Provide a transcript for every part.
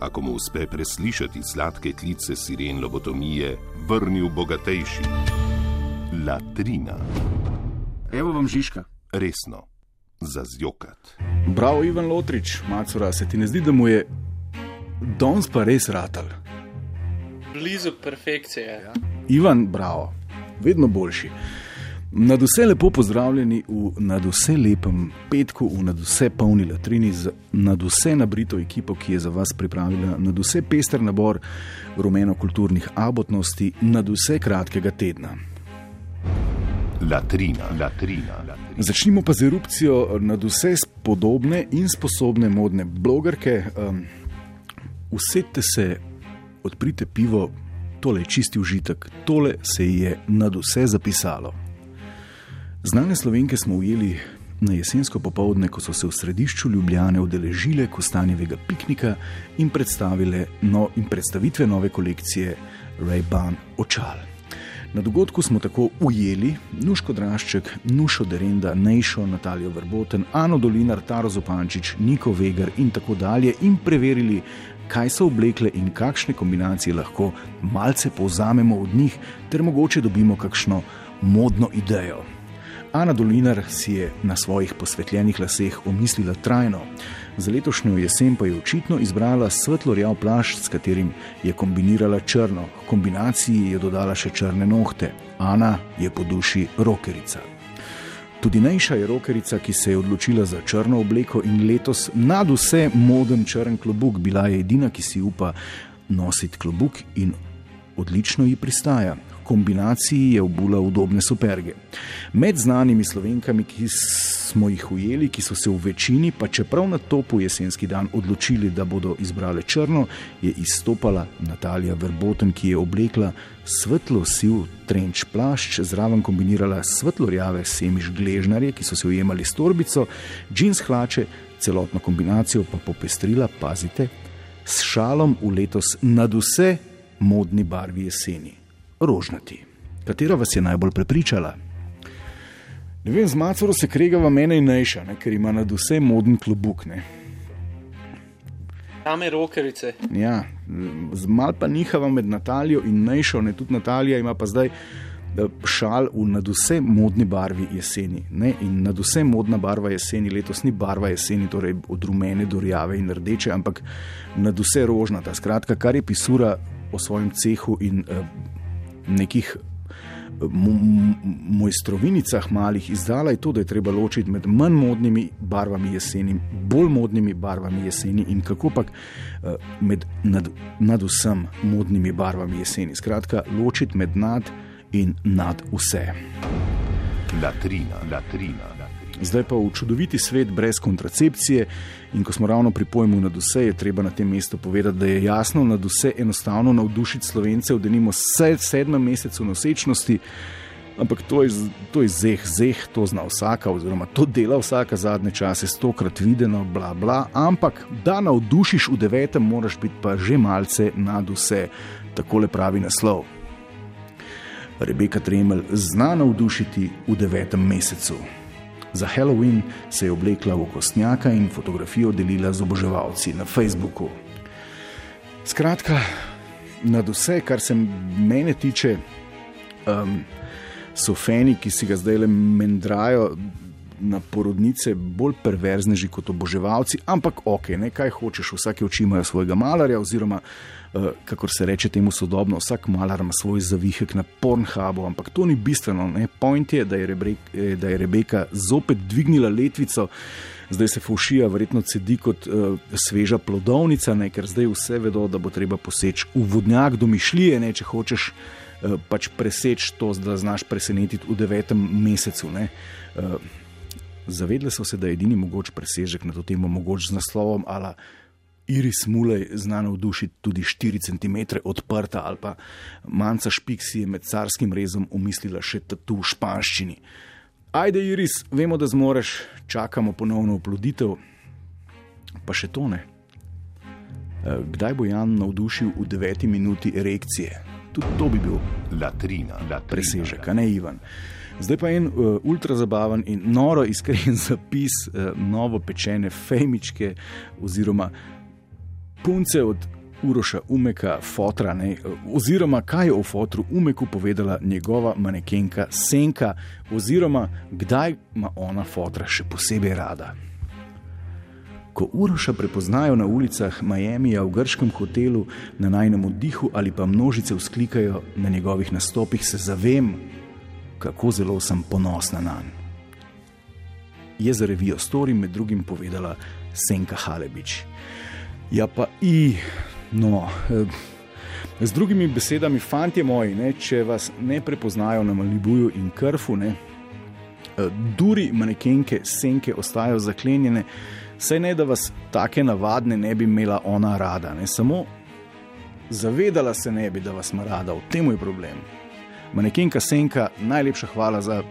ako mu uspe preslišati sladke klice siren lobotomije, vrnil bogatejši. Latrina, Evo vam Žižka. resno, za zjokat. Bravo, Ivan Lotrič, Macura, se ti ne zdi, da mu je danes pa res ratal? Blizu perfekcije. Ja. Ivan, bravo, vedno boljši. Nad vse lepo pozdravljeni v nad vse lepem petku, v nad vse polni latrini, z nad vse nabrito ekipo, ki je za vas pripravila nad vse pester nabor rumeno-kulturnih abotnosti, nad vse kratkega tedna. Latrina, latrina, latrina. Začnimo pa z erupcijo nad vse spodobne in sposobne modne blogerke. Um, usedite se, odprite pivo, tole je čisti užitek, tole se je nad vse zapisalo. Znane slovenke smo ujeli na jesensko popovdne, ko so se v središču Ljubljane udeležile kostanjevega piknika in no, in predstavitve nove kolekcije Ray-Ban očal. Na dogodku smo tako ujeli Nuško Drašček, Nušo Derenda, Nejšo, Natalijo Verboten, Ano Dolinar, Taro Zopančič, Niko Vegar in tako dalje in preverili, kaj so oblekle in kakšne kombinacije lahko malce povzamemo od njih, ter mogoče dobimo kakšno modno idejo. Ana Dolinar si je na svojih posvetljenih laseh omislila trajno. Za letošnjo jesen pa je očitno izbrala svetlo rjav plašč, s katerim je kombinirala črno. V kombinaciji je dodala še črne nohte. Ana je po duši rokerica. Tudi Nejša je rokerica, ki se je odločila za črno obleko in letos nad vse moden črn klobuk. Bila je edina, ki si upa nositi klobuk in odlično ji pristaja. Kombinaciji je obula udobne superge. Med znanimi slovenkami, ki smo jih ujeli, ki so se v večini, pa čeprav na topu jesenski dan odločili, da bodo izbrale črno, je izstopala Natalija Verboten, ki je oblekla svetlo siv trenč plašč, zraven kombinirala svetlo rjave semiš gležnarje, ki so se ujemali s torbico, džins hlače, celotno kombinacijo pa popestrila, pazite, s šalom v letos nad vse modni barvi jeseni rožnati. Katera vas je najbolj prepričala? Ne vem, z Macoro se kregava mene in Nejša, ne, ker ima nad vse moden klobuk. Ne. Same rokerice. Ja, z mal pa nihava med Natalijo in Nejšo, ne tudi Natalija ima pa zdaj eh, šal v nad vse modni barvi jeseni. Ne? In nad vse modna barva jeseni letos ni barva jeseni, torej od rumene do rjave in rdeče, ampak nad vse rožnata. Skratka, kar je pisura o svojem cehu in uh, nekih mojstrovinicah malih izdala, je to, da je treba ločiti med manj modnimi barvami jeseni, bolj modnimi barvami jeseni in kako pač med nad, nad vsem modnimi barvami jeseni. Skratka, ločiti med nad in nad vse. Latrina, latrina, latrina. Zdaj pa v čudoviti svet brez kontracepcije, in ko smo ravno pri pojmu nad vse, je treba na tem mestu povedati, da je jasno nad vse enostavno navdušiti slovence, da nimamo vse sedmem mesecu nosečnosti. Ampak to je, to je zeh, zeh, to zna vsaka, oziroma to dela vsaka zadnje čase, stokrat videno, bla, bla. Ampak da navdušiš v devetem, moraš biti pa že malce nad vse, tako le pravi naslov. Rebeka Tremelj zna navdušiti v devetem mesecu. Za Halloween se je oblekla v kostnjaka in fotografijo delila z oboževalci na Facebooku. Skratka, nad vse, kar se mene tiče, um, so fani, ki si ga zdaj le mendrajo na porodnice, bolj perverzneži kot oboževalci, ampak ok, ne kaj hočeš, vsake oči imajo svojega malarja, oziroma, uh, kako se reče temu sodobno, vsak malar ima svoj zavihek na Pornhubu, ampak to ni bistveno. Ne? Point je, da je, Rebrek, da je Rebeka zopet dvignila letvico. Zdaj se fušija, verjetno sedi kot uh, sveža plodovnica, ne? ker zdaj vse vedo, da bo treba poseči v vodnjak domišljije, ne? če hočeš uh, pač preseči to, da znaš presenetiti v devetem mesecu. Uh, Zavedli so se, da je edini mogoč presežek na to temo mogoč z naslovom ala Iris Mulej zna navdušiti tudi 4 cm odprta, ali pa manjca špik si je med carskim rezom umislila še tu v španščini. Ajde, Iris, vemo, da zmoreš, čakamo ponovno oploditev, pa še to ne. Eh, kdaj bo Jan navdušil v deveti minuti erekcije? Tudi to bi bil latrina, latrina. presežek, a ne Ivan. Zdaj pa en uh, ultra zabaven in noro iskren zapis uh, novo pečene fejmičke oziroma punce od Uroša Umeka, fotra, ne, oziroma kaj je o fotru Umeku povedala njegova manekenka Senka, oziroma kdaj ima ona fotra še posebej rada. Ko Uroša prepoznajo na ulicah Miamija v grškem hotelu, na najnem oddihu ali pa množice vzklikajo na njegovih nastopih, se zavem, kako zelo sem ponosna na njega. Je za revijo Story med drugim povedala Senka Halebič. Ja, pa i, no. Eh, z drugimi besedami, fanti moji, ne, če vas ne prepoznajo na Malibuju in Krfu, ne, eh, duri manekenke, senke ostajajo zaklenjene, saj ne da vas take navadne ne bi imela ona rada, ne, samo zavedala se ne bi, da vas ima rada, v tem je problem. Manekenka senka, najlepša hvala za,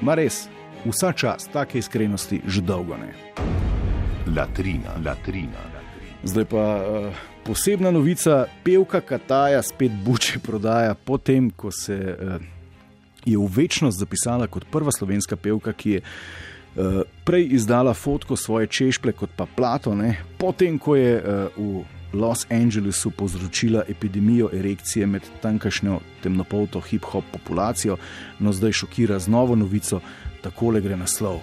ma res, vsa čas, take iskrenosti, že dolgo ne. Latrina, latrina. Zdaj pa uh, posebna novica, pevka Kataja spet buče prodaja, potem ko se uh, je v večnost zapisala kot prva slovenska pevka, ki je uh, prej izdala fotko svoje češple kot pa plato, ne? potem ko je uh, v Los Angelesu povzročila epidemijo erekcije med tamkajšnjo temnopolto hip-hop populacijo, no zdaj šokira z novo novico, takole gre naslov.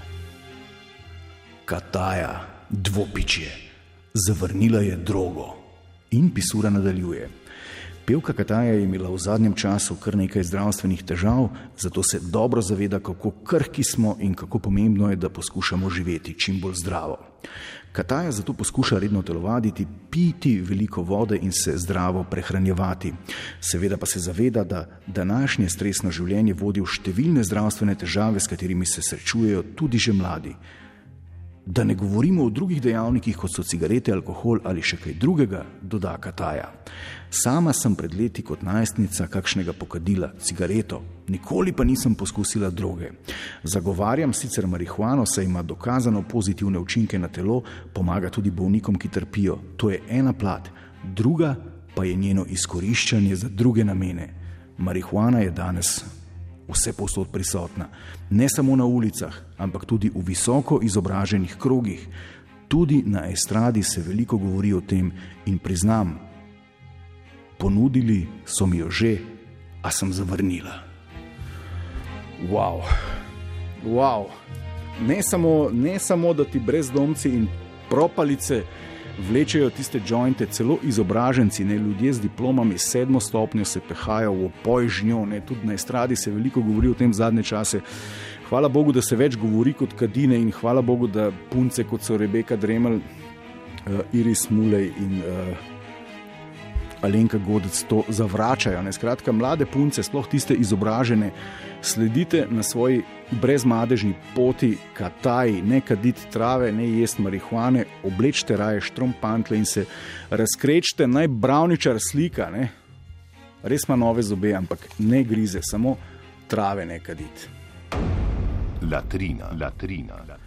Kataja, dvopičje zavrnila je drogo. In pisura nadaljuje. Pevka Kataja je imela v zadnjem času kar nekaj zdravstvenih težav, zato se dobro zaveda, kako krhki smo in kako pomembno je, da poskušamo živeti čim bolj zdravo. Kataja zato poskuša redno telovaditi, piti veliko vode in se zdravo prehranjevati. Seveda pa se zaveda, da današnje stresno življenje vodi v številne zdravstvene težave, s katerimi se srečujejo tudi že mladi. Da ne govorimo o drugih dejavnikih, kot so cigarete, alkohol ali še kaj drugega, doda Kataja. Sama sem pred leti kot najstnica kakšnega pokadila, cigareto, nikoli pa nisem poskusila droge. Zagovarjam sicer marihuano, saj ima dokazano pozitivne učinke na telo, pomaga tudi bolnikom, ki trpijo. To je ena plat, druga pa je njeno izkoriščanje za druge namene. Marihuana je danes vse posod prisotna, ne samo na ulicah, ampak tudi v visoko izobraženih krogih. Tudi na estradi se veliko govori o tem in priznam, ponudili so mi jo že, a sem zavrnila. Wow. Wow. Ne, samo, ne samo, da ti brezdomci in propalice vlečejo tiste jointe, celo izobraženci, ne ljudje z diplomami, sedmo stopnjo se pehajo v opojžnjo, ne tudi na estradi se veliko govori o tem zadnje čase. Hvala Bogu, da se več govori kot kadine in hvala Bogu, da punce kot so Rebeka Dremel, uh, Iris Mulej in uh, Alenka Godec to zavračajo. Ne? Skratka, mlade punce, sploh tiste izobražene, sledite na svoji brezmadežni poti, kataj, ne kaditi trave, ne jesti marihuane, oblečite raje štrompantle in se razkrečite, naj bravničar slika. Ne? Res ima nove zobe, ampak ne grize, samo trave ne kaditi. Latrina, latrina. latrina.